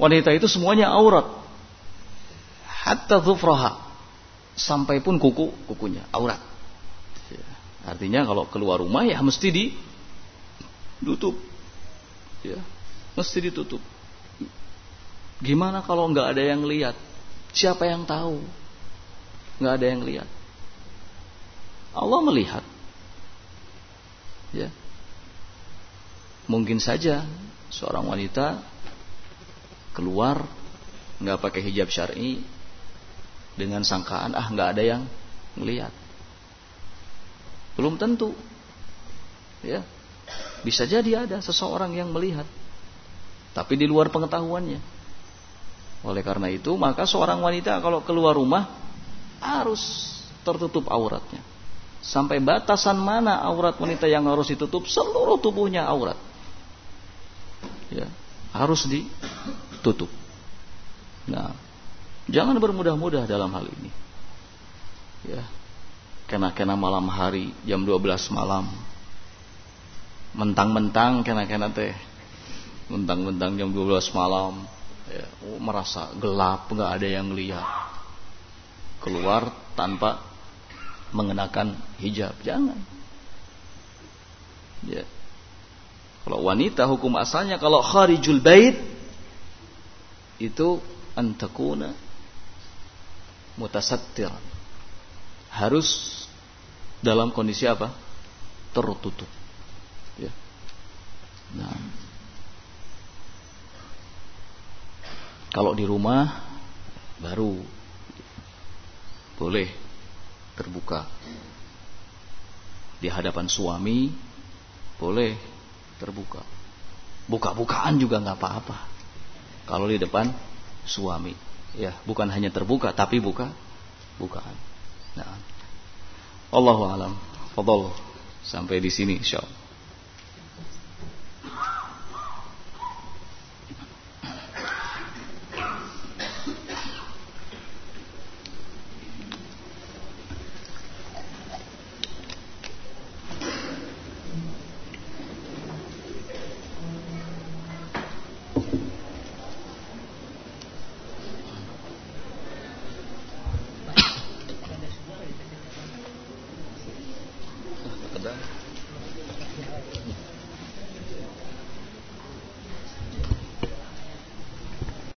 Wanita itu semuanya aurat. Hatta dhufraha. Sampai pun kuku, kukunya aurat. Ya. Artinya kalau keluar rumah ya mesti ditutup. Ya, mesti ditutup. Gimana kalau nggak ada yang lihat? Siapa yang tahu? Nggak ada yang lihat. Allah melihat. Ya. Mungkin saja seorang wanita keluar nggak pakai hijab syar'i dengan sangkaan ah nggak ada yang melihat belum tentu. Ya. Bisa jadi ada seseorang yang melihat tapi di luar pengetahuannya. Oleh karena itu maka seorang wanita kalau keluar rumah harus tertutup auratnya. Sampai batasan mana aurat wanita yang harus ditutup? Seluruh tubuhnya aurat. Ya. Harus di tutup. Nah, jangan bermudah-mudah dalam hal ini. Ya. Kena-kena malam hari jam 12 malam. Mentang-mentang kena-kena teh. Mentang-mentang jam 12 malam ya, oh, merasa gelap, nggak ada yang lihat. Keluar tanpa mengenakan hijab. Jangan. Ya. Kalau wanita hukum asalnya kalau kharijul bait itu antakuna mutasattir. Harus dalam kondisi apa? Tertutup. Ya. Nah. Kalau di rumah baru. Boleh terbuka. Di hadapan suami boleh terbuka. Buka-bukaan juga nggak apa-apa kalau di depan suami. Ya, bukan hanya terbuka tapi buka bukaan. Nah. Allahu alam. Fadol. Sampai di sini insyaallah.